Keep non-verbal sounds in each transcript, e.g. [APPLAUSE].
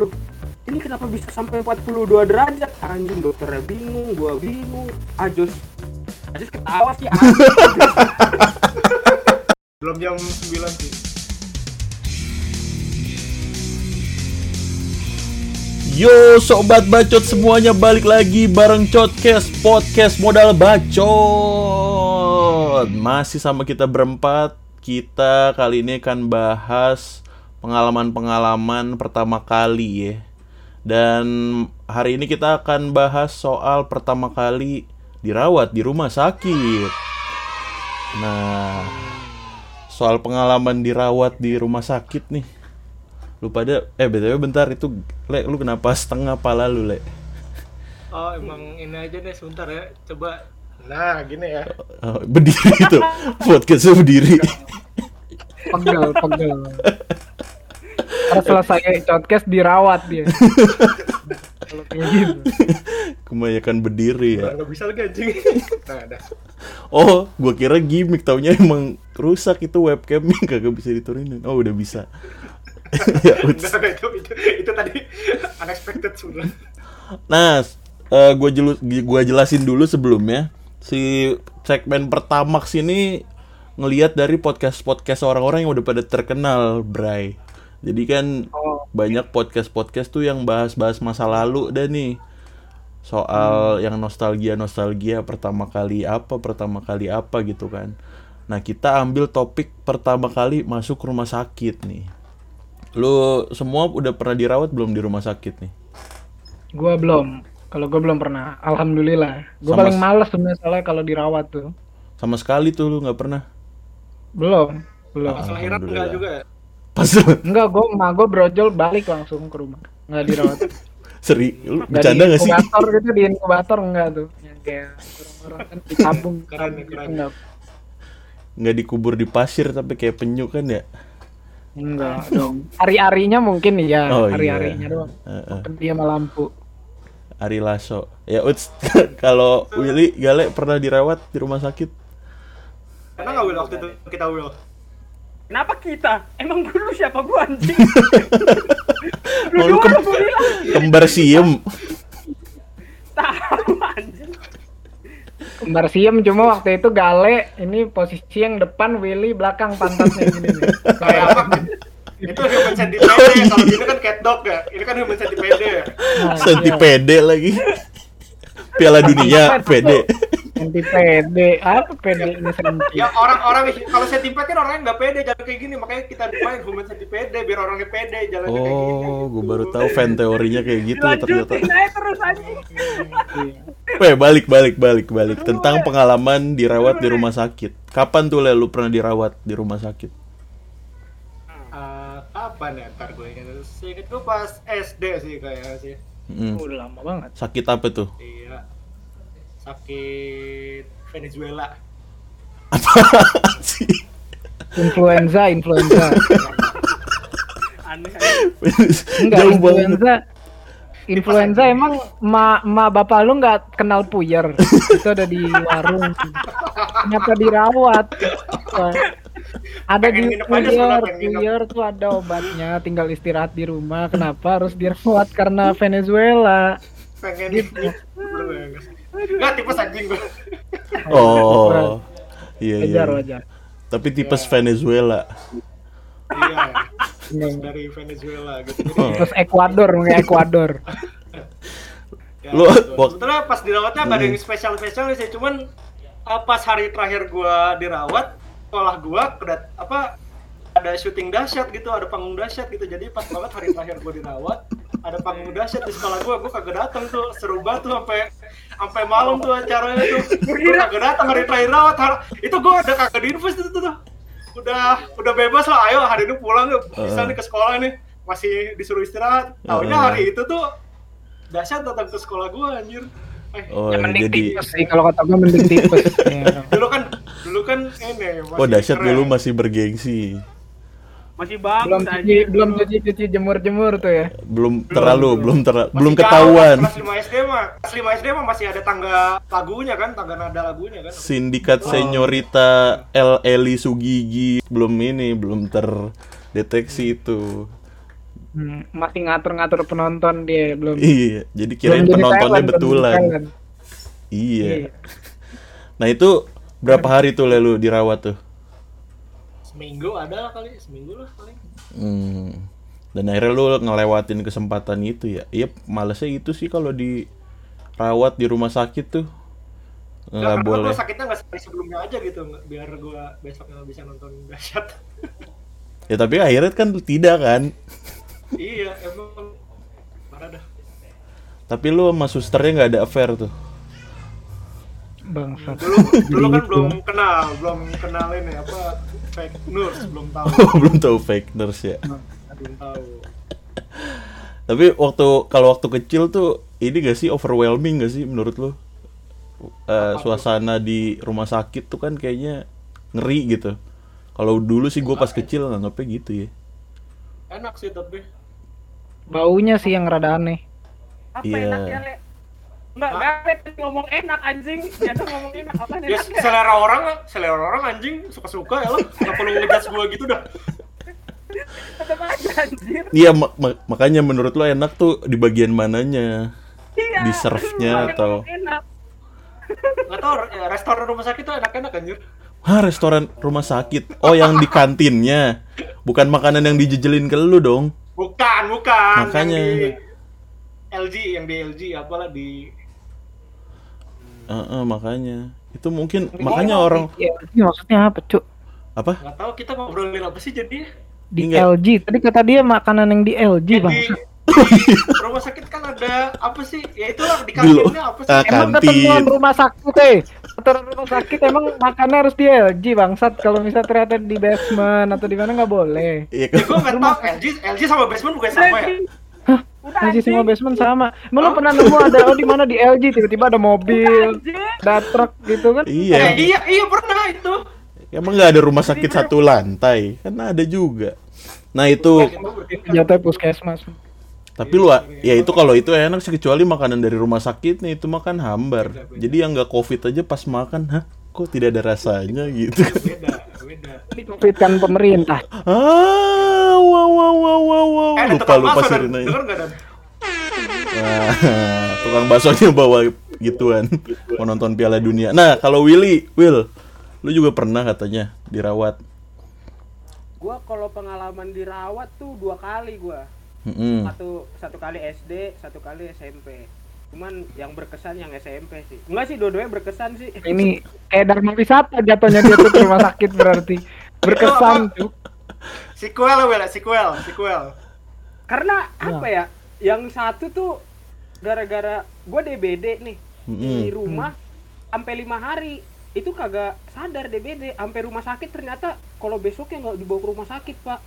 Loh, ini kenapa bisa sampai 42 derajat? Anjing dokternya bingung gua bingung. Ajus Ajus ketawa sih [LAUGHS] belum jam 9 sih. Yo sobat bacot semuanya balik lagi bareng Codcast Podcast modal bacot. Masih sama kita berempat. Kita kali ini akan bahas pengalaman-pengalaman pertama kali ya. Dan hari ini kita akan bahas soal pertama kali dirawat di rumah sakit. Nah soal pengalaman dirawat di rumah sakit nih. Lu pada eh btw bentar itu le lu kenapa setengah pala lu le? Oh emang ini aja deh sebentar ya coba. Nah gini ya. Oh, berdiri itu [LAUGHS] podcastnya berdiri. Pegel pegel selesai podcast dirawat dia. Kalau kayak gitu. Kebanyakan berdiri ya. Nggak bisa lagi anjing. Nah dah oh gua kira gimmick taunya emang rusak itu webcamnya kagak bisa diturunin. Oh udah bisa. [LAUGHS] Ya. Enggak, itu, itu, itu tadi unexpected sebenarnya nah eh, gua jelu gua jelasin dulu sebelumnya. Si segmen pertama sini ngelihat dari podcast podcast orang-orang yang udah pada terkenal Bray jadi kan oh banyak podcast-podcast tuh yang bahas-bahas masa lalu dah nih. Soal yang nostalgia nostalgia pertama kali apa pertama kali apa gitu kan. Nah kita ambil topik pertama kali masuk rumah sakit nih. Lu semua udah pernah dirawat belum di rumah sakit nih? Gua belum. Kalau gua belum pernah. Alhamdulillah. Gua Sama paling males sebenarnya soalnya kalau dirawat tuh. Sama sekali tuh lu nggak pernah? Belum. Belum. Pas lahiran enggak juga ya pas enggak gua emak gua brojol balik langsung ke rumah. Nggak dirawat. [LAUGHS] Seri. Lu bercanda di nggak sih? inkubator gitu di inkubator enggak tuh. Yang kayak orang-orang kan ditabung [LAUGHS] Keren, gitu, keren. enggak. Nggak dikubur di pasir tapi kayak penyu kan ya? Enggak dong. Hari-harinya mungkin iya Oh, iya. hari-harinya doang. Heeh. dia sama lampu. Ari Lasso. Ya uts [LAUGHS] kalau Willy Gale pernah dirawat di rumah sakit? Karena nggak Will waktu itu kita Will kenapa kita? Emang dulu siapa gua anjing? [LAUGHS] Oh, lu lu doang kem- gua bilang. kembar siem. Tahu anjing. Kembar siem cuma waktu itu Gale ini posisi yang depan Willy belakang pantatnya gini nih. kayak apa? Itu human centipede kalau ini kan cat dog ya. Ini kan human centipede ya. Nah, Sentipede lagi. [LAUGHS] Piala dunia pede. Centipede apa pede ini senti? ya orang-orang kalau centipede kan orangnya nggak pede jalan kayak gini makanya kita main human centipede biar orangnya pede jalannya kayak gini Oh, gue baru tahu fan teorinya kayak gitu ya ternyata. lanjutin aja terus anjing Weh, balik balik balik balik tentang pengalaman dirawat di rumah sakit. Kapan tuh Le, lu pernah dirawat di rumah sakit? Eh, kapan ya ntar gue inget Seinget gue pas SD sih kayaknya sih Mm. Udah lama banget. Sakit apa tuh? iya sakit Venezuela Apa sih? Influenza, influenza. aneh aneh. Enggak Jauh banget. influenza. Influenza emang ma, ma bapak lu nggak kenal puyer. Itu ada di warung. Kenapa dirawat? Ada Pengen di puyer, puyer tuh ada obatnya, tinggal istirahat di rumah. Kenapa harus dirawat karena Venezuela? pengen Gitu. Nggak tipes anjing gue [LAUGHS] Oh. Iya iya. Wajar, wajar. Tapi tipes Venezuela. iya Ini. dari Venezuela gitu Oh. Terus Ekuador, mungkin Ekuador. [LAUGHS] Ya, Lu- gitu. Sebetulnya pas dirawatnya nggak ada yang spesial spesial sih, cuman uh, pas hari terakhir gua dirawat, sekolah gua kedat apa ada syuting dahsyat gitu, ada panggung dahsyat gitu. Jadi pas banget hari terakhir gua dirawat, ada panggung dahsyat di sekolah gua, gua kagak datang tuh, seru banget tuh sampai sampai malam tuh acaranya tuh. Gua kagak datang hari terakhir rawat, har- itu gua udah kagak diinfus itu tuh. Udah udah bebas lah, ayo hari ini pulang yuk, bisa nih ke sekolah nih. Masih disuruh istirahat. Taunya Uh. hari itu tuh dahsyat datang ke sekolah gua anjir eh, Oh, Ya, mending jadi tipes sih kalau kata gue mending tipes. Ya. [LAUGHS] dulu kan dulu kan ini masih Oh, dahsyat keren. dulu masih bergengsi. Masih belum bagus cuci anjing belum cuci cuci jemur jemur tuh ya Belum terlalu, belum ter Masih belum ketahuan. kelas 5 SD mah kelas 5 SD mah masih ada tangga lagunya kan tangga nada lagunya kan Sindikat Senyorita L Eli Sugigi belum ini belum terdeteksi itu Hmm, masih ngatur-ngatur penonton dia belum. Iya, jadi belum kirain penontonnya belum jadi betulan. Iya. Iya. Nah itu berapa hari tuh lalu dirawat tuh? Seminggu ada lah kali, seminggu lah paling. Hmm. Dan akhirnya lu ngelewatin kesempatan itu ya. Iya, malesnya itu sih kalau dirawat di rumah sakit tuh. Nggak boleh. gua sakitnya nggak seperti sebelumnya aja gitu, nggak- biar gua besoknya bisa nonton dahsyat. Ya tapi akhirnya kan tidak kan. iya, emang parah dah. Tapi lu sama susternya nggak ada affair tuh. Bangsat. Dulu dulu kan gitu. belum kenal, belum kenal ini apa fake nurse, belum tahu, [LAUGHS] Belum tahu fake nurse ya. belum tahu. Tapi waktu kalau waktu kecil tuh ini gak sih overwhelming gak sih menurut lu? Eh, suasana di rumah sakit tuh kan kayaknya ngeri gitu. Kalau dulu sih gue pas kecil nganggapnya gitu ya. Enak sih tapi Baunya sih yang rada aneh. Apa Iya. enaknya, Le? Enggak? Garet ngomong enak anjing. Dia tuh ngomong enak apa ya enaknya? selera orang, selera orang anjing suka-suka ya lo, nggak perlu ngejudge gua gitu dah. Tetep aja anjir. Iya ma- ma- makanya menurut lo enak tuh di bagian mananya? Iya. Di serve-nya atau- Enak. Nggak tahu ya, restoran rumah sakit tuh enak-enak anjir. Hah restoran rumah sakit? Oh yang di kantinnya, bukan makanan yang dijejelin ke lu dong? Bukan, bukan. Makanya. Yang di LG, yang di LG apalah di Heeh, makanya itu mungkin makanya orang Ya, ini maksudnya apa, Cuk? apa? nggak tahu kita ngobrolin apa sih jadi Di Enggak. LG. Tadi kata dia makanan yang di LG, di, Bang. di rumah sakit kan ada apa sih? Ya itulah di Dulu. kantinnya apa sih? Ah, Emang kantin. ketentuan rumah sakit, eh. Ketentuan rumah sakit emang makannya harus di LG, bangsat. Kalau misalnya ternyata di basement atau di mana nggak boleh. Iya Ya kan? gue nggak tahu LG LG sama basement bukan sama ya? Hah? Sama anjing. basement sama. Emang lo pernah nemu ada oh di mana di LG tiba-tiba ada mobil, ada truk gitu kan? Eh, Iya. iya iya pernah itu. Emang nggak ada rumah sakit satu lantai? Kan ada juga. Nah itu, Jatuh puskesmas. tapi lu ya itu kalau itu enak sih kecuali makanan dari rumah sakit nih itu makan hambar. Jadi yang nggak covid aja pas makan, hah? Kok tidak ada rasanya gitu? Beda beda. Kan pemerintah. Ah, wow wow wow wow wow. Eh, Lupa lupa sirine. Wah, tukang baksonya bawa gituan mau nonton Piala Dunia. Nah, kalau Willy, Will, lu juga pernah katanya dirawat. Gua kalau pengalaman dirawat tuh dua kali gua. Mm-mm. Satu satu kali SD, satu kali SMP. Cuman yang berkesan yang SMP sih. Enggak sih dua-duanya berkesan sih. Ini kayak Dharma Wisata jatuhnya dia tuh ke rumah sakit berarti. Berkesan tuh. Sequel Wel, sequel, sequel. Karena apa ya? Yang satu tuh gara-gara gua DBD nih di rumah sampai lima hari itu kagak sadar DBD sampai rumah sakit ternyata kalau besoknya nggak dibawa ke rumah sakit pak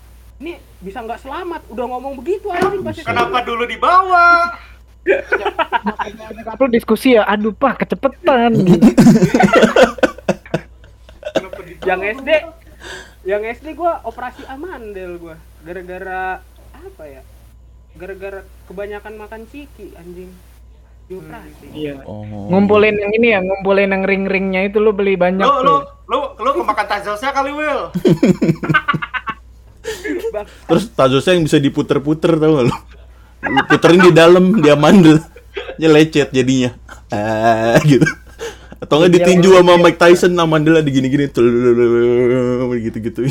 ini bisa nggak selamat udah ngomong begitu anjing pasti Kenapa dulu dibawa? Lu diskusi ya, aduh pak kecepetan. [LAUGHS] Gitu. Yang SD yang SD gua operasi amandel gua gara-gara apa ya gara-gara kebanyakan makan ciki anjing dioperasi Iya. Oh. Ngumpulin yang ini ya, ngumpulin yang ring-ringnya itu lu beli banyak Lu lu tuh. lu lu kemakan tazelsnya kali Will. [LAUGHS] Bang, Terus tazosnya yang bisa diputer-puter tau gak lu? Puterin di dalam, dia mandel. Nya lecet jadinya. Ah, gitu. Atau nggak ditinju sama Mike Tyson sama mandel digini-gini gitu-gitu.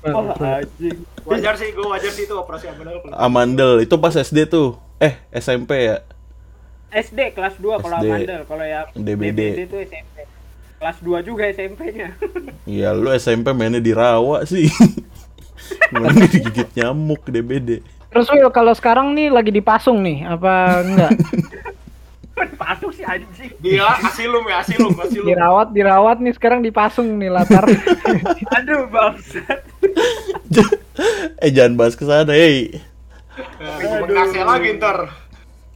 oh anjing Wajar sih, gue wajar sih itu operasi amandel. Amandel itu pas SD tuh. Eh, SMP ya? SD kelas 2 kalau amandel kalau yang DBD. itu SMP kelas 2 juga SMP-nya [LAUGHS] Iya, lu SMP mainnya di rawa sih. [LAUGHS] Gimana digigit nyamuk DBD. Terus Will kalau sekarang nih lagi dipasung nih, apa enggak? [LAUGHS] Pasuk sih anjing Gila, asilum ya, asilum, asilum. dirawat, dirawat nih sekarang dipasung nih latar. [LAUGHS] aduh bangsat [LAUGHS] eh jangan bahas ke sana, hey. AC lagi ntar.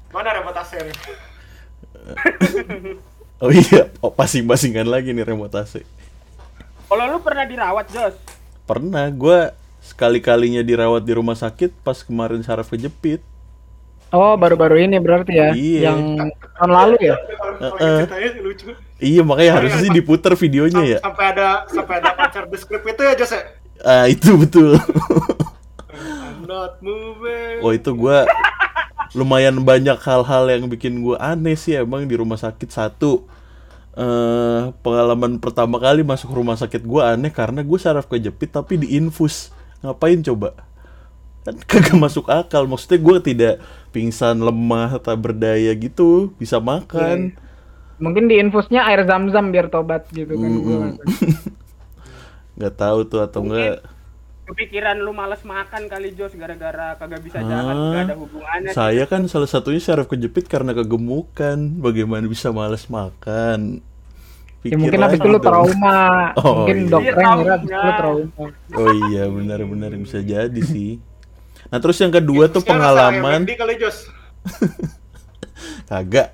Mana remote AC nih? Oh iya, oh, pasing-pasingan lagi nih remote AC. kalau lu pernah dirawat Jos Pernah, gua sekali-kalinya dirawat di rumah sakit pas kemarin saraf kejepit. Oh, baru-baru ini berarti ya? Iya. Yang tahun lalu ya? Ceritanya lucu. Iya, makanya harusnya sih diputer videonya ya. Sampai ada sampai ada pacar deskrip itu ya Jos ya. Ah, itu betul. I'm not moving. Oh itu gua lumayan banyak hal-hal yang bikin gua aneh sih emang di rumah sakit satu eh pengalaman pertama kali masuk rumah sakit gua aneh karena gue saraf kejepit tapi diinfus ngapain coba kan [LAUGHS] kagak masuk akal maksudnya gue tidak pingsan lemah tak berdaya gitu bisa makan Mungkin di infusnya air zam-zam biar tobat gitu kan. gua Mm-mm. [LAUGHS] nggak tahu tuh atau enggak Kepikiran lu males makan kali Jos gara-gara kagak bisa Ah, jalan, gak ada hubungannya. Saya kan salah satunya saraf kejepit karena kegemukan. Bagaimana bisa males makan? Ya mungkin habis itu lu dong. trauma. [LAUGHS] Oh, mungkin iya. dokter Iya, ngira habis itu lu trauma. trauma. Oh iya, benar-benar bisa jadi [LAUGHS] sih. Nah, terus yang kedua tuh Sekarang pengalaman [LAUGHS] kagak.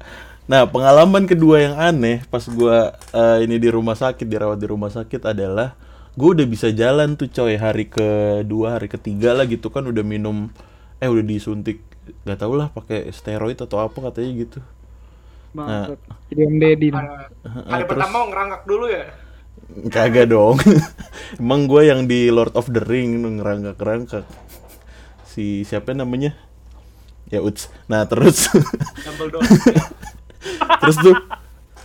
Nah, pengalaman kedua yang aneh pas gua eh, ini di rumah sakit, dirawat di rumah sakit adalah gue udah bisa jalan tuh coy hari kedua, hari ketiga lah gitu kan udah minum eh udah disuntik nggak tau lah pakai steroid atau apa katanya gitu. Om Deddy. nih. Hari terus- Eh, pertama ngerangkak dulu ya. Kagak dong. [LAUGHS] Emang gue yang di Lord of the Ring ngerangkak-rangkak. Si siapa namanya? Ya Uts. Nah, terus [LAUGHS] terus tuh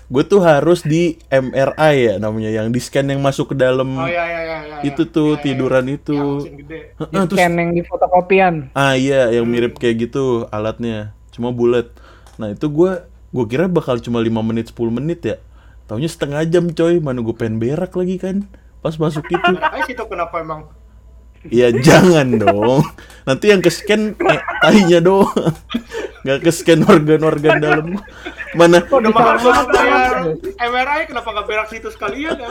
gue tuh harus di MRI ya namanya yang di scan yang masuk ke dalam Oh iya iya iya. iya. itu tuh Iya, iya, tiduran iya. itu. Yang gede. Di terus scan yang di fotokopian. ah iya yang mirip kayak gitu alatnya. Cuma bulat. Nah, itu gue gue kira bakal cuma 5 menit 10 menit ya. Taunya setengah jam coy, mana gue pengen berak lagi kan. Pas masuk itu. [LAUGHS] Situ kenapa emang Ya jangan dong. Nanti yang ke scan eh, tahinya doang. Nggak ke scan organ-organ dalam. Mana udah mahal banget bayar ya? MRI kenapa nggak berak situ sekalian ya?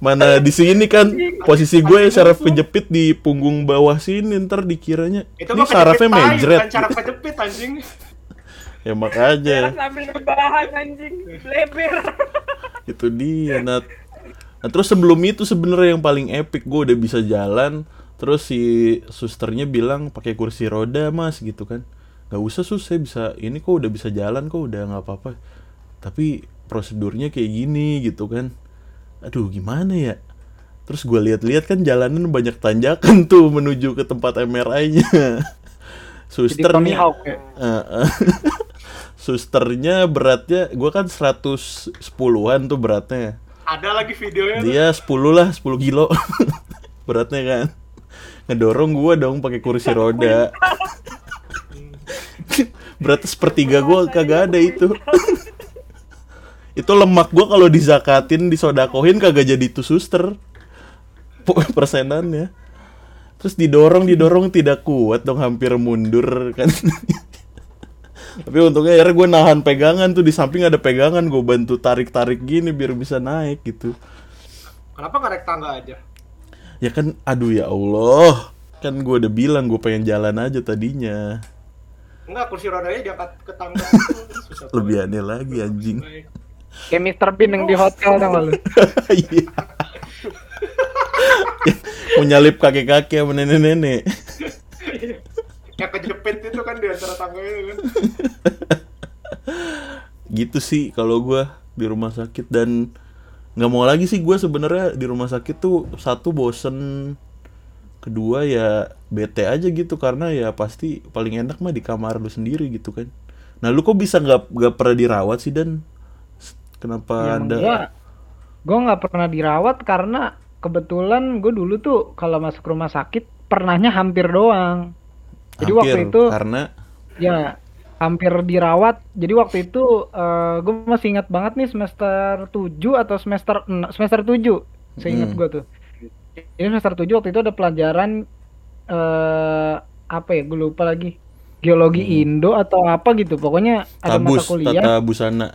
mana di sini kan posisi gue saraf kejepit di punggung bawah sini ntar dikiranya Itu ini sarafnya mejret. bukan saraf kejepit anjing. Ya makanya sambil rebahan anjing, leber. [LAUGHS] itu dia Nat. Nah terus sebelum itu sebenarnya yang paling epic gue udah bisa jalan. Terus si susternya bilang pakai kursi roda mas gitu kan. Gak usah sus saya bisa ini kok udah bisa jalan kok udah nggak apa-apa. Tapi prosedurnya kayak gini gitu kan. Aduh gimana ya? Terus gue lihat-lihat kan jalanan banyak tanjakan [LAUGHS] tuh menuju ke tempat MRI-nya. Jadi Tony Susternya Hawk ya. Heeh. [LAUGHS] Susternya beratnya gue kan 110-an tuh beratnya. Ada lagi videonya tuh. Dia 10 lah, 10 kilo. [LAUGHS] beratnya kan. Ngedorong gua dong pakai kursi roda. [LAUGHS] Beratnya sepertiga gua kagak ada itu. [LAUGHS] itu lemak gua kalau dizakatin, disodakohin kagak jadi itu suster. Persenannya. Terus didorong, didorong tidak kuat dong hampir mundur kan. Tapi untungnya akhirnya gue nahan pegangan tuh di samping ada pegangan gue bantu tarik-tarik gini biar bisa naik gitu. Kenapa nggak naik tangga aja? Ya kan, aduh ya Allah. Kan gue udah bilang gue pengen jalan aja tadinya. Enggak, kursi rodanya diangkat ke tangga. Susah Lebih aneh lagi anjing. Kayak Mr. Bean yang di hotel tau gak lu? [LAUGHS] Iya. Mau nyalip kakek-kakek sama nenek-nenek. Yang kejepit itu kan di antara tangga itu kan. [LAUGHS] Gitu sih kalau gue di rumah sakit dan nggak mau lagi sih gue sebenarnya di rumah sakit tuh satu bosen kedua ya bete aja gitu karena ya pasti paling enak mah di kamar lu sendiri gitu kan nah lu kok bisa nggak nggak pernah dirawat sih dan kenapa ada gua gua nggak pernah dirawat karena kebetulan gue dulu tuh kalau masuk rumah sakit pernahnya hampir doang. Jadi waktu hampir, itu karena ya hampir dirawat. Jadi waktu itu gue masih ingat banget nih semester 7 atau semester semester 7. Saya ingat Hmm. gue tuh. Jadi semester 7 waktu itu ada pelajaran eh apa ya? Gue lupa lagi. Geologi Indo atau apa gitu. Pokoknya ada Hmm. tabus mata kuliah. tata busana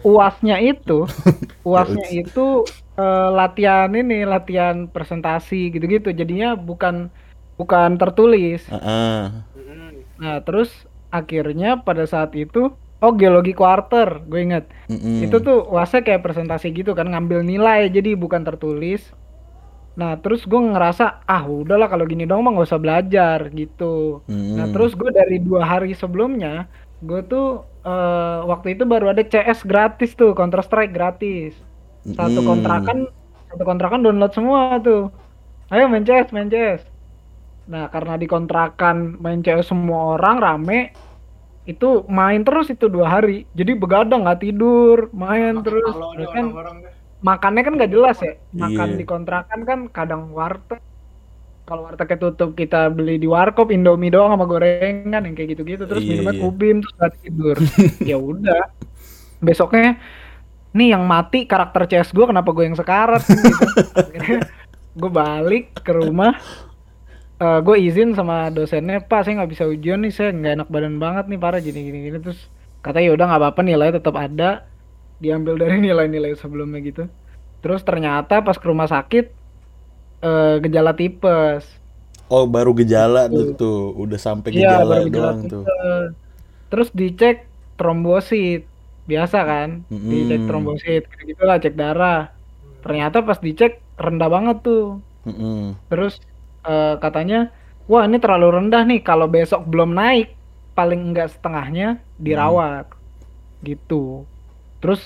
uasnya itu [LAUGHS] uasnya Ya, itu eh, latihan ini latihan presentasi gitu-gitu jadinya bukan bukan tertulis. Ah, ah. nah terus akhirnya pada saat itu oh geologi quarter gue inget Mm-mm. itu tuh uasnya kayak presentasi gitu kan ngambil nilai jadi bukan tertulis. Nah terus gue ngerasa ah udahlah kalau gini dong mah nggak usah belajar gitu. Mm-mm. Nah terus gue dari dua hari sebelumnya gue tuh eh, waktu itu baru ada CS gratis tuh Counter Strike gratis. Satu kontrakan satu kontrakan download semua tuh. Ayo main CS main CS Nah, karena dikontrakan main cewek semua orang rame, itu main terus itu dua hari. Jadi begadang nggak tidur, main terus. Kalau Terus kan orang-orang deh. makannya kan nggak jelas ya. Makan Iya. di kontrakan kan kadang warteg. Kalau wartegnya tutup kita beli di warkop Indomie doang sama gorengan yang kayak gitu-gitu terus Iya, minumnya iya. kubim terus nggak tidur. [LAUGHS] ya udah. Besoknya nih yang mati karakter CS gue kenapa gue yang sekarat [LAUGHS] gitu. gue balik ke rumah gue izin sama dosennya pak saya nggak bisa ujian nih saya nggak enak badan banget nih parah gini gini gini terus katanya ya udah nggak apa-apa nilai tetap ada. Diambil dari [LAUGHS] nilai-nilai sebelumnya gitu. Terus ternyata pas ke rumah sakit eh, gejala tipes. Oh, baru gejala tuh, tuh. Udah sampai Iya, gejala baru gejala doang tuh. terus dicek trombosit. Biasa kan? Mm-mm. dicek trombosit kayak gitu lah cek darah. Ternyata pas dicek rendah banget tuh. Mm-mm. Terus eh, katanya, wah ini terlalu rendah nih. Kalau besok belum naik, paling enggak setengahnya dirawat, gitu. Terus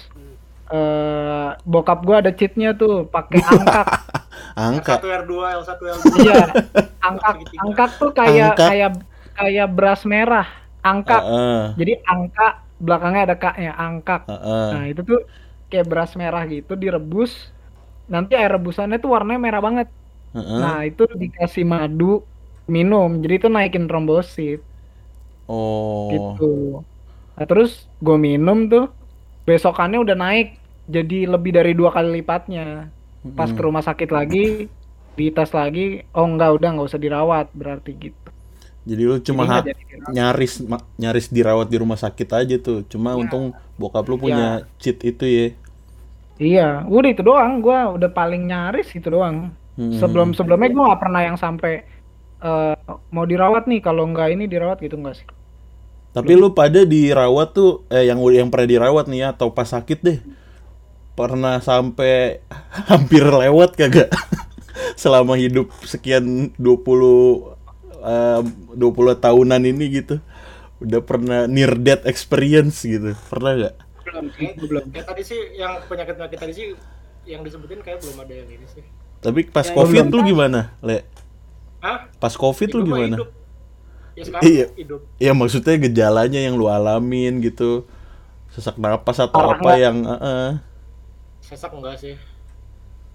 eh bokap gua ada cheatnya tuh, pakai [LAUGHS] angkak. Angka. L1 R2, L1 R2. iya, [LAUGHS] angkak, angkak tuh kayak Angkak. kayak kayak beras merah, angkak. Heeh. Jadi angka belakangnya ada k-nya, angkak. Heeh. Nah itu tuh kayak beras merah gitu, direbus. Nanti air rebusannya tuh warnanya merah banget. Heeh. Nah, itu dikasih madu minum. Jadi itu naikin trombosit Oh. gitu. Nah, terus gue minum tuh besokannya udah naik jadi lebih dari dua kali lipatnya. Pas ke rumah sakit lagi, dites lagi, oh enggak udah nggak usah dirawat berarti gitu. Jadi lu cuma Jadi ha- nyaris ma- nyaris dirawat di rumah sakit aja tuh. Cuma untung bokap lu punya cheat itu ya. Iya, udah itu doang. Gua udah paling nyaris itu doang. Hmm. Sebelum sebelumnya gue nggak pernah yang sampai eh, mau dirawat nih. Kalau nggak ini dirawat gitu enggak sih? Tapi lu pada dirawat tuh eh yang yang pernah dirawat nih ya atau pas sakit deh. Pernah sampai [LAUGHS] hampir lewat kagak? [LAUGHS] Selama hidup sekian 20 eh, 20 tahunan ini gitu. Udah pernah near death experience gitu. Pernah gak? Belum Kayak- belum. kayak tadi sih yang penyakit-penyakit tadi sih yang disebutin kayak belum ada yang ini sih. Tapi pas Ya, covid lu gimana, Le? Hah? Pas covid lu Hidup mah gimana? hidup. Ya sekarang Iya. hidup. Ya maksudnya gejalanya yang lu alamin gitu. Sesak napas atau Parah apa nggak? yang eh, eh. Sesak enggak sih?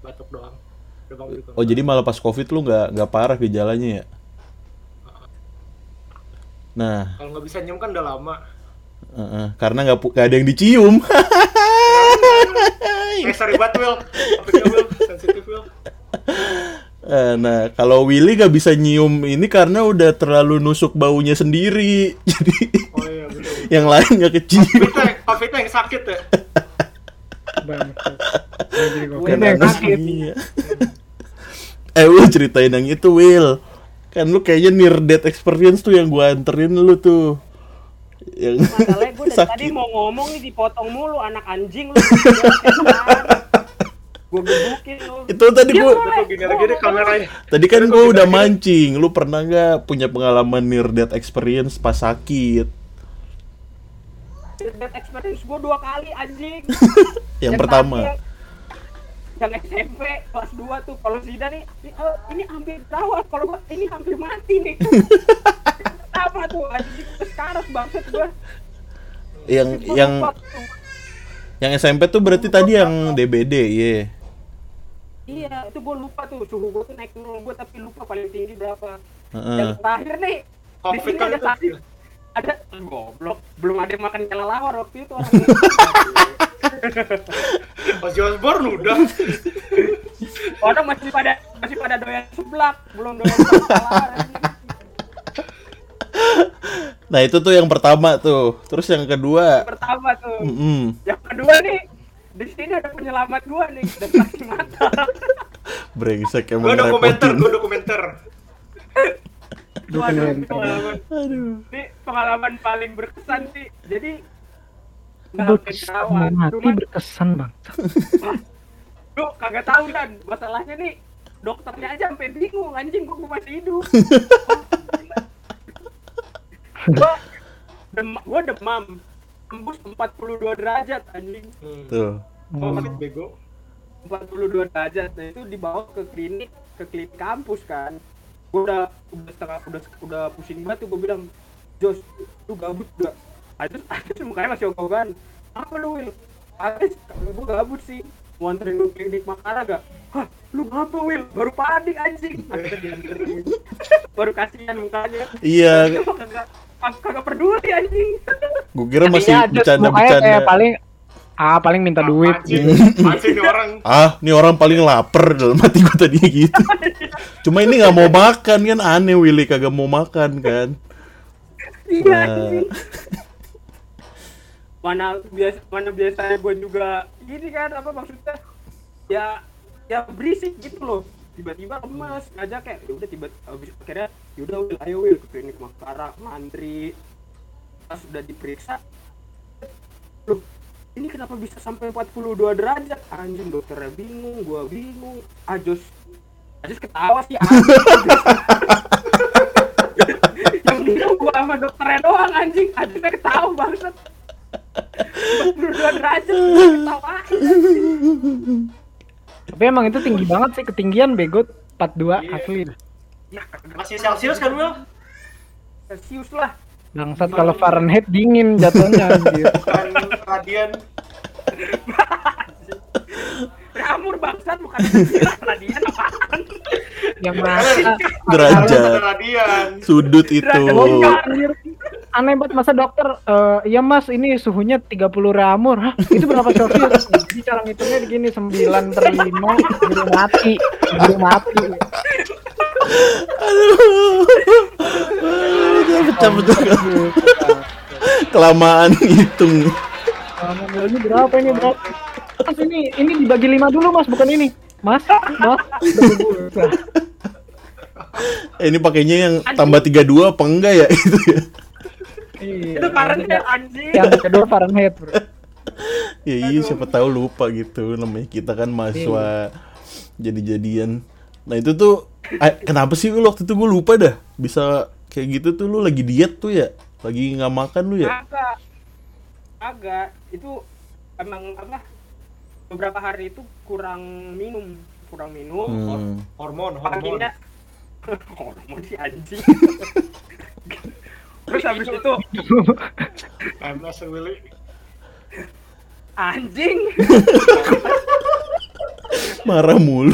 Batuk doang. Oh jadi malah pas covid lu nggak nggak parah gejalanya ya? Nah, Kalau nggak bisa nyium kan udah lama. eh, eh, karena nggak ada yang dicium. Eh sorry banget Will. Will, sensitif Will. [LAUGHS] Eh, nah, kalau Willy nggak bisa nyium ini karena udah terlalu nusuk baunya sendiri. [LAUGHS] Jadi Oh iya betul. yang lain kecium. Kita, Covid yang sakit ya. [LAUGHS] Ya, kira yang sakit. Iya. Eh, lu ceritain yang itu, Will. Kan lu kayaknya near death experience tuh yang gua anterin lu tuh. Yang Masalahnya gue dari tadi sakit. mau ngomong nih dipotong mulu anak anjing lu. Gue gebukin lu. Itu tadi kameranya. Tadi kan gue udah mancing, lu pernah nggak punya pengalaman near death experience pas sakit? Bad experience gue dua kali anjing. [LAUGHS] Yang pertama, tadi Yang, yang SMP kelas 2 tuh kalau Zida nih ini, eh, ini hampir terawat kalau gua ini hampir mati nih. [LAUGHS] Apa tuh anjing sekarat banget gue. yang yang yang SMP tuh berarti tadi yang DBD, iya. Iya, itu gue lupa tuh suhu gue tuh naik turun gue tapi lupa paling tinggi berapa. Heeh. Yang terakhir nih di Covid sini kan ada saksi ada goblok belum ada yang makan kelelawar waktu itu [LAUGHS] orang Ozzy Osbourne udah. [LAUGHS] orang masih pada masih pada doyan seblak belum doyan kelelawar. Nah itu tuh yang pertama tuh. Terus yang kedua, pertama tuh mm yang kedua nih di sini ada penyelamat gua nih [LAUGHS] dan saksi mata. Brengsek Gue emang dokumenter, gue dokumenter. [LAUGHS] Waduh, Dokumenter. pengalaman. Aduh. ini pengalaman paling berkesan sih. Jadi Berkesan mati cuman berkesan bang. [LAUGHS] lu kagak tahu kan masalahnya nih dokternya aja sampai bingung. Anjing gua gua masih hidup gua dem gua demam tembus 42 derajat anjing. Hmm. Tuh. Oh, Covid bego. 42 derajat. Nah itu dibawa ke klinik ke klinik kampus kan. Gue udah udah setengah udah udah pusing banget tuh gue bilang Jos lu gabut gak Adus Adus mukanya masih ogah-ogahan apa lu Adus kalau gue gabut sih. Mau anterin lu klinik Makara gak hah lu ngapa Will baru panik anjing. [LAUGHS] Baru kasihan mukanya. Iya, [LAUGHS] Mah kagak peduli anjing gue kira masih mukanya bercanda-bercanda. kayak paling ah paling minta duit Anjing, [LAUGHS] gitu. anjing nih orang. Ah, ini orang paling lapar dalam hati gue tadi gitu. Cuma ini nggak mau makan kan aneh Willy kagak mau makan kan. iya Nah. mana biasa mana biasanya gue juga ini kan apa maksudnya ya ya berisik gitu loh tiba-tiba lemas ngajak kayak ya udah tiba habis akhirnya yaudah Will ayo Will. Ke klinik Makara mantri pas udah diperiksa loh ini kenapa bisa sampai 42 derajat? Anjing dokternya bingung gua bingung. Ajos Ajos ketawa sih [LAUGHS] yang bingung gua sama dokternya doang anjing. Ajosnya ketawa banget. 42 derajat ketawa Tapi emang itu tinggi banget sih ketinggian bego 42 Iya. asli. ya kagak Masih Celsius kan, Will? Celsius lah Bangsat kalau Fahrenheit dingin jatuhnya anjir. Bukan [LAUGHS] radian. Ramur bangsat bukan [LAUGHS] radian apaan Yang masa Derajat. Radian. Sudut itu. Derajat. Aneh banget masa dokter eh iya mas ini suhunya 30 ramur Hah itu berapa celcius jadi cara ngitungnya begini 9 per 5 buru mati buru mati Aduh, pecah-pecah. Kelamaan hitung. Ini berapa ini berapa mas ini ini dibagi 5 dulu mas bukan ini mas mas. Eh, ini pakainya yang tambah 32 apa enggak ya itu [LAUGHS] ya? Iya, itu Fahrenheit anjing. Yang kedua Fahrenheit bro. [LAUGHS] Ya iya siapa tahu lupa gitu. Namanya kita kan mahasiswa jadi-jadian. Nah itu tuh eh, kenapa sih lu waktu itu gue lupa dah? Bisa kayak gitu tuh lu lagi diet tuh ya? Lagi nggak makan lu ya? agak. Agak. Itu emang apa? Beberapa hari itu kurang minum. Kurang minum. Hmm. Hormon, hormon. paginya [LAUGHS] hormon si anjing [LAUGHS] terus habis itu I'm not sure, Willy. anjing Marah mulu.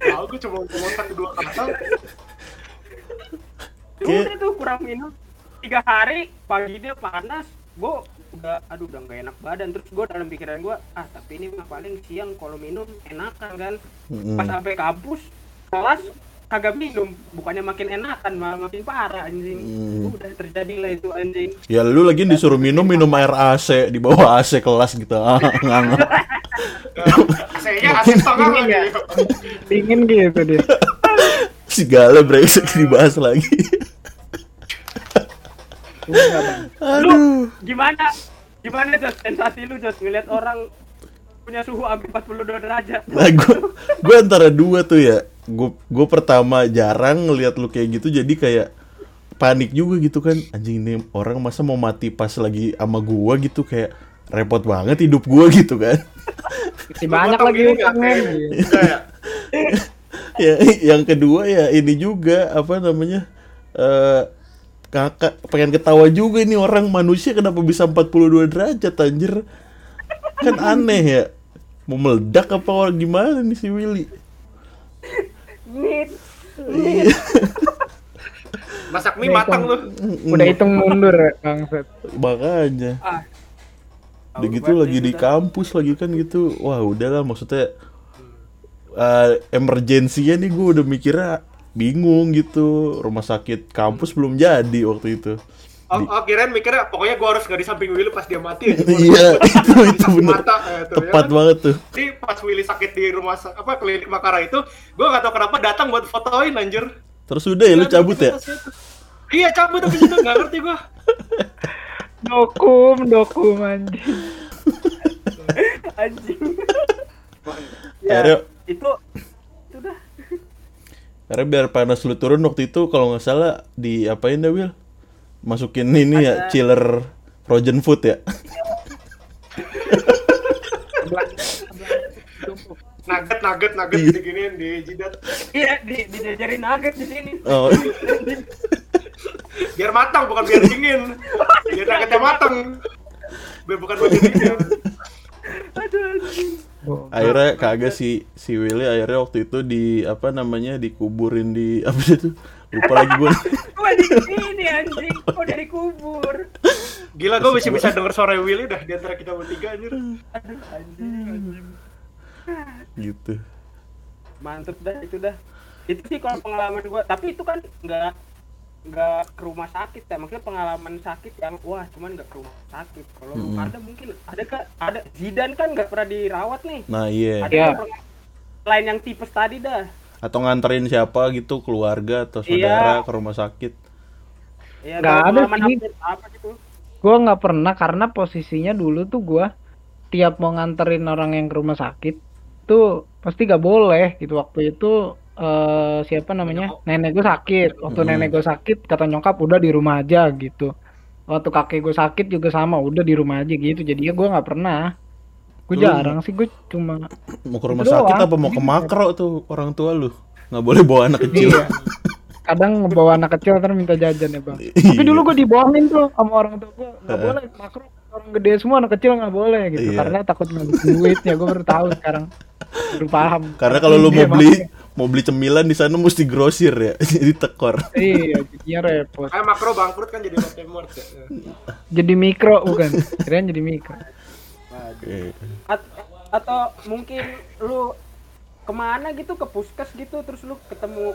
Tahu gue cuma ngomong satu dua kata. udah tuh kurang minum tiga hari paginya panas gue udah aduh udah nggak enak badan terus gue dalam pikiran gue ah tapi ini mah paling siang kalau minum enakan kan Mm-mm. pas sampai kampus kelas kagak minum bukannya makin enakan malah makin parah anjing Hmm. udah terjadi lah itu anjing Ya lu lagi disuruh minum minum air AC di bawah AC kelas gitu. Ah, [LAUGHS] asik tengah lagi. dingin gitu dia Segala brengsek dibahas lagi. Bang. Aduh. gimana gimana Jos sensasi lu Jos ngeliat orang punya suhu hampir 42 derajat Nah, gue gue antara dua tuh ya. Gue gue pertama jarang ngelihat lu kayak gitu jadi kayak panik juga gitu kan. Anjing ini orang masa mau mati pas lagi sama gua gitu kayak repot banget hidup gua gitu kan. Masih banyak lagi utangnya ya? [LAUGHS] ya yang kedua ya ini juga apa namanya? eh kakak pengen ketawa juga ini orang manusia kenapa bisa 42 derajat anjir kan aneh ya mau meledak apa orang gimana nih si Willy nit [LAUGHS] Masak mie matang lu. Udah hitung mundur bangsat. makanya. Ah. Udah gitu lagi di kampus lagi kan gitu. Wah udahlah maksudnya eh emergensinya nih gue udah mikirnya bingung gitu. Rumah sakit kampus belum jadi waktu itu. Oh, oh kirain mikirnya pokoknya gua harus nggak di samping Willy pas dia mati aja. [LAUGHS] Iya itu itu mata, eh, tuh, tepat ya kan? banget tuh. Jadi pas Willy sakit di rumah apa klinik Makara itu, gua nggak tahu kenapa datang buat fotoin anjir. terus udah ya lu cabut ya Iya cabut tapi situ nggak ngerti gua. [LAUGHS] Dokum, dokum anjing. [LAUGHS] anjing akhirnya itu itu dah akhirnya biar panas lu turun waktu itu kalau nggak salah di apain dah Will masukin ini ya Ada- chiller frozen food ya [LAUGHS] nugget nugget nugget Iya. diginiin di jidat Iya, di dijajarin nugget di sini. Oh, biar matang bukan biar dingin. Biar nuggetnya matang. Biar bukan buat dingin. Aduh, akhirnya kagak si si Willy akhirnya waktu itu di apa namanya dikuburin di apa itu? Lupa lagi gue Gua di sini anjing, kok dari kubur. gila gue masih bisa denger suara Willy dah di antara kita bertiga anjir. Aduh, anjing, anjing. Gitu. Mantep dah itu dah. Itu sih kalau pengalaman gua, tapi itu kan nggak nggak ke rumah sakit ya. Maksudnya pengalaman sakit yang wah cuman nggak ke rumah sakit. Kalau lu Mm-mm. ada mungkin ada kan ada Zidan kan nggak pernah dirawat nih. Nah iya. Ada Iya. yang pernah- lain yang tipes tadi dah. Atau nganterin siapa gitu keluarga atau saudara ke rumah sakit. Ya Nggak ada sih. apa gitu. Gua nggak pernah karena posisinya dulu tuh gua tiap mau nganterin orang yang ke rumah sakit tuh pasti gak boleh gitu. Waktu itu eh siapa namanya? Nenek gue sakit. Waktu Mm-mm. nenek gue sakit kata nyokap udah di rumah aja gitu. Waktu kakek gue sakit juga sama udah di rumah aja gitu. Jadinya gua nggak pernah. Gue jarang sih gue cuma mau ke rumah Itu sakit doang. apa mau ke [LAUGHS] makro tuh orang tua lu? Nggak boleh bawa anak kecil. Iya. kadang ngebawa anak kecil terus minta jajan ya bang. Tapi Iya. dulu gue dibohongin tuh sama orang tua gue nggak boleh makro orang gede semua anak kecil nggak boleh gitu. Iya. karena takut ngabisin duit. Ya gue baru tahu sekarang. Baru paham. Karena kalau lu mau Iya, beli makanya. mau beli cemilan di sana mesti grosir ya [LAUGHS] jadi tekor. Iya jadinya repot. Kayak makro bangkrut kan jadi Mart ya. Jadi mikro bukan. Kirain jadi mikro. Eh, At- atau mungkin lu ke mana gitu ke puskes gitu terus lu ketemu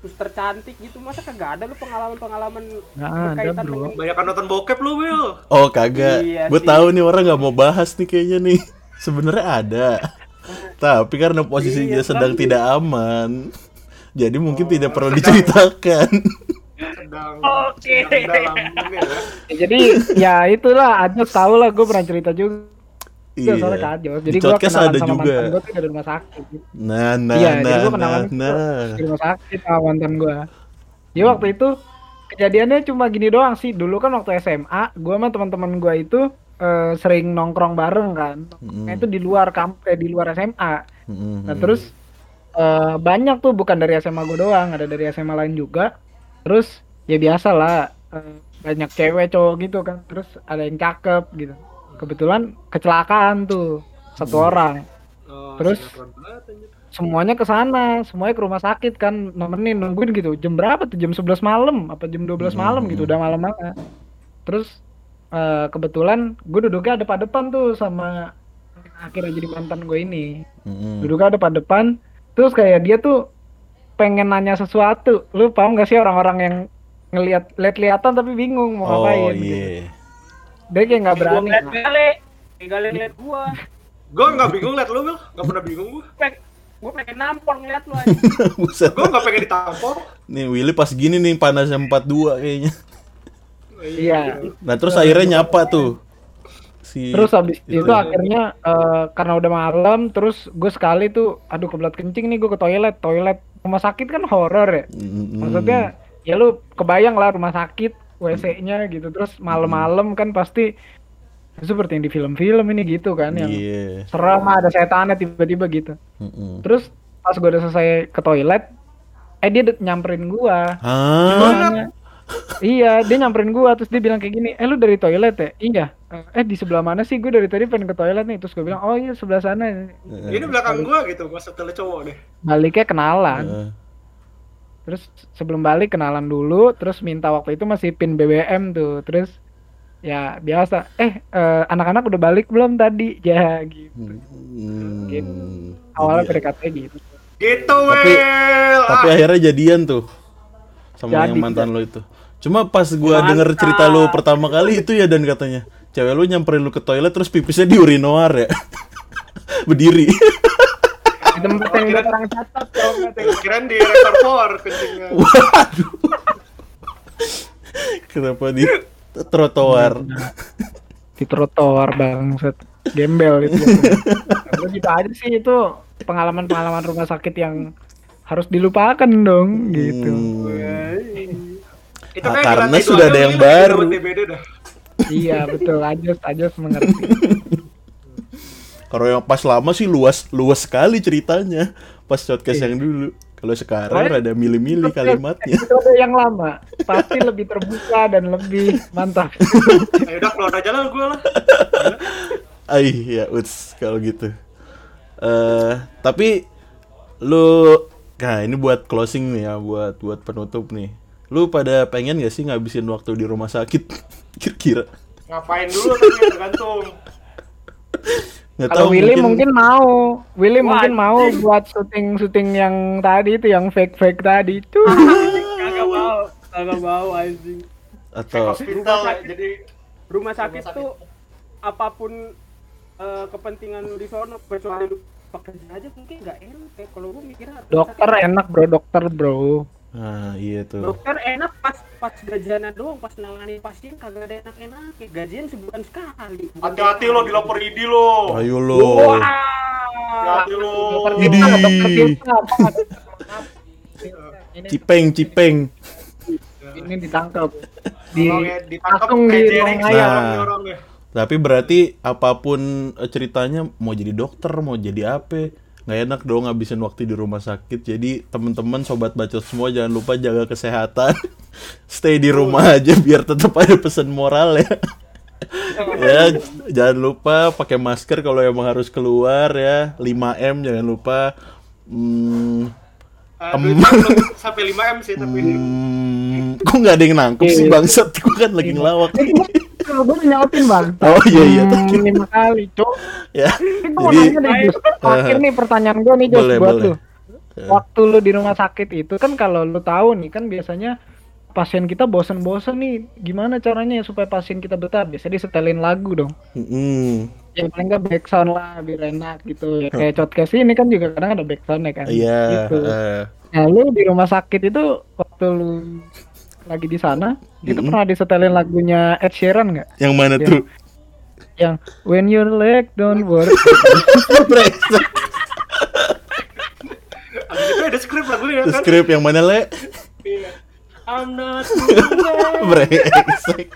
suster cantik gitu masa kagak ada lu pengalaman-pengalaman Nggak ada, berkaitan bro. dengan banyak nonton bokep lu Will oh kagak. Iya gue tahu nih orang nggak mau bahas nih kayaknya nih. [LAUGHS] Sebenarnya ada. [LAUGHS] Tapi karena posisinya Iya, sedang tapi- tidak aman jadi mungkin Oh, tidak perlu sedang- diceritakan. [LAUGHS] Sedang. Oke. sedang dalam ini ya. Ya, jadi ya itulah Ajos tahu lah gue pernah cerita juga iya soalnya ke Ajos jadi Di gue kenalan ada sama juga mantan gue tuh dari rumah sakit nah nah Iya, jadi nah gua nah kenalan nah di rumah sakit sama mantan gua. Jadi waktu itu kejadiannya cuma gini doang sih. Dulu kan waktu SMA, gua sama teman-teman gua itu eh, sering nongkrong bareng kan. Mm. Nah, itu di luar kamp eh, di luar SMA. Mm, Nah, terus eh, banyak tuh bukan dari SMA gua doang, ada dari SMA lain juga. Terus ya biasa lah eh, banyak cewek cowok gitu kan. Terus ada yang cakep gitu. Kebetulan kecelakaan tuh satu orang Oh, Terus? semuanya ke sana, semuanya ke rumah sakit kan nemenin nungguin gitu. Jam berapa tuh? Jam 11 malam apa jam 12 malam gitu, udah malam banget. Terus eh, kebetulan gue duduknya ada pada depan tuh sama akhirnya jadi mantan gue ini. Mm, Duduknya ada pada depan. Terus kayak dia tuh pengen nanya sesuatu. Lu paham gak sih orang-orang yang ngelihat lihat-lihatan tapi bingung mau oh ngapain gitu. Dia kayak nggak gua berani. ngeliat gale gale ngeliat gua Gue nggak bingung liat lu, Will. Nggak pernah bingung gue. Gua pengen nampol ngeliat lu aja. [LAUGHS] Gue nggak pengen ditampol. nih Willy pas gini nih panasnya 42 kayaknya Iya. nah terus akhirnya nyapa tuh si Terus habis itu. itu, akhirnya eh, karena udah malam, terus gue sekali tuh, aduh kebelat kencing nih gue ke toilet, toilet rumah sakit kan horor ya. Mm, Maksudnya ya lu kebayang lah rumah sakit, WC-nya gitu, terus malam-malam kan pasti seperti yang di film-film ini gitu kan, yang iya serem ada setannya tiba-tiba gitu. Mm-mm. Terus pas gue udah selesai ke toilet, eh dia nyamperin gua. Nanya, iya, dia nyamperin gua terus dia bilang kayak gini, "Eh lu dari toilet ya?" "Iya." "Eh di sebelah mana sih? Gue dari tadi pengen ke toilet nih." Terus gue bilang, "Oh iya sebelah sana." Ini belakang gue gitu, gue setelah cowok deh. Baliknya kenalan. Heeh. Terus sebelum balik kenalan dulu, terus minta waktu itu masih pin BBM tuh. Terus ya biasa, "Eh eh, anak-anak udah balik belum tadi?" [LAUGHS] Ya gitu. Hmm. Gitu. Awalnya Jadi- PDKT gitu. Gitu, Tapi- Will. tapi Ah, akhirnya jadian tuh sama Jadi, yang mantan lo itu cuma pas gua denger cerita lu pertama kali itu ya dan katanya cewek lu nyamperin lu ke toilet terus pipisnya di urinoir ya [LAUGHS] berdiri [LAUGHS] Di tempat yang udah orang catat kalau kirain di reservoir kencingnya. waduh. Kenapa di trotoar? Di trotoar bangset gembel itu. Tapi gitu aja sih itu pengalaman-pengalaman rumah sakit yang harus dilupakan dong gitu. Hmm. Itu Ah, di karena sudah ada yang baru. iya betul. Ajos Ajos mengerti [LAUGHS] Kalau yang pas lama sih luas luas sekali ceritanya. Pas podcast yang dulu. Kalau sekarang Soalnya- rada milih-milih kalimatnya. Episode yang lama pasti lebih terbuka dan lebih mantap. [LAUGHS] Ayo udah keluar aja lah gue lah. Ay, ya uts kalau gitu. eh tapi lu nah ini buat closing nih ya, buat buat penutup nih. Lu pada pengen gak sih ngabisin waktu di rumah sakit? [LAUGHS] Kira-kira. Ngapain dulu tapi tergantung. [LAUGHS] Kalau tahu, Willy mungkin... mau, Willy mungkin mau buat syuting-syuting yang tadi itu yang fake-fake tadi tuh. [LAUGHS] Kagak mau, kagak mau anjing. atau Hospital Rumah sakit. jadi Rumah sakit sakit. tuh apa pun eh, kepentingan lu di sono kecuali lu pekerja aja mungkin nggak enak ya kalau gua mikirnya rumah Dokter sakit- enak bro, dokter bro. Nah iya tuh. dokter enak pas pas gajiannya doang pas nangani pasien kagak ada enak-enak gajian sebulan sekali hati-hati lo dilapor ID lo. Ayo lo. Wah. Hati-hati lo. Ini, [LAUGHS] Cipeng, cipeng. ini ditangkap di ditangkap langsung di ruang orangnya. Tapi berarti apa pun eh, ceritanya mau jadi dokter, mau jadi apa, nggak enak dong ngabisin waktu di rumah sakit. Jadi teman-teman sobat bacot semua jangan lupa jaga kesehatan. [LAUGHS] Stay di rumah aja biar tetap ada pesan moral ya. [LAUGHS] ya, jangan lupa pakai masker kalau emang harus keluar ya. 5M jangan lupa. Hmm, belum sampai [LAUGHS] 5 m sih tapi hmm, kok nggak ada yang nangkep sih Iya. bangsat? Gue kan lagi ngelawak. Gue udah nyautin bang. Oh iya iya. Hmm, lima kali, cok. ya. Gue Jadi nanya nih, Jus. Terakhir nih pertanyaan gue nih, Boleh, buat boleh. lu. Waktu lu di rumah sakit itu kan kalau lu tahu nih kan biasanya pasien kita bosen-bosen nih, gimana caranya supaya pasien kita betah? Biasanya disetelin lagu dong. Mm-mm. Ya paling nggak backsound lah, biar enak gitu. Ya kayak podcast ini kan juga kadang ada backsoundnya kan. Iya. Gitu. eh. Nah lu di rumah sakit itu waktu lu lagi di sana, itu Mm-mm. pernah disetelin lagunya Ed Sheeran nggak? yang mana Iya. tuh? Yang When Your Leg Don't Work. [LAUGHS] Itu ada skrip lagunya kan. Skrip yang mana le? Iya. I'm not [LAUGHS] Brengsek.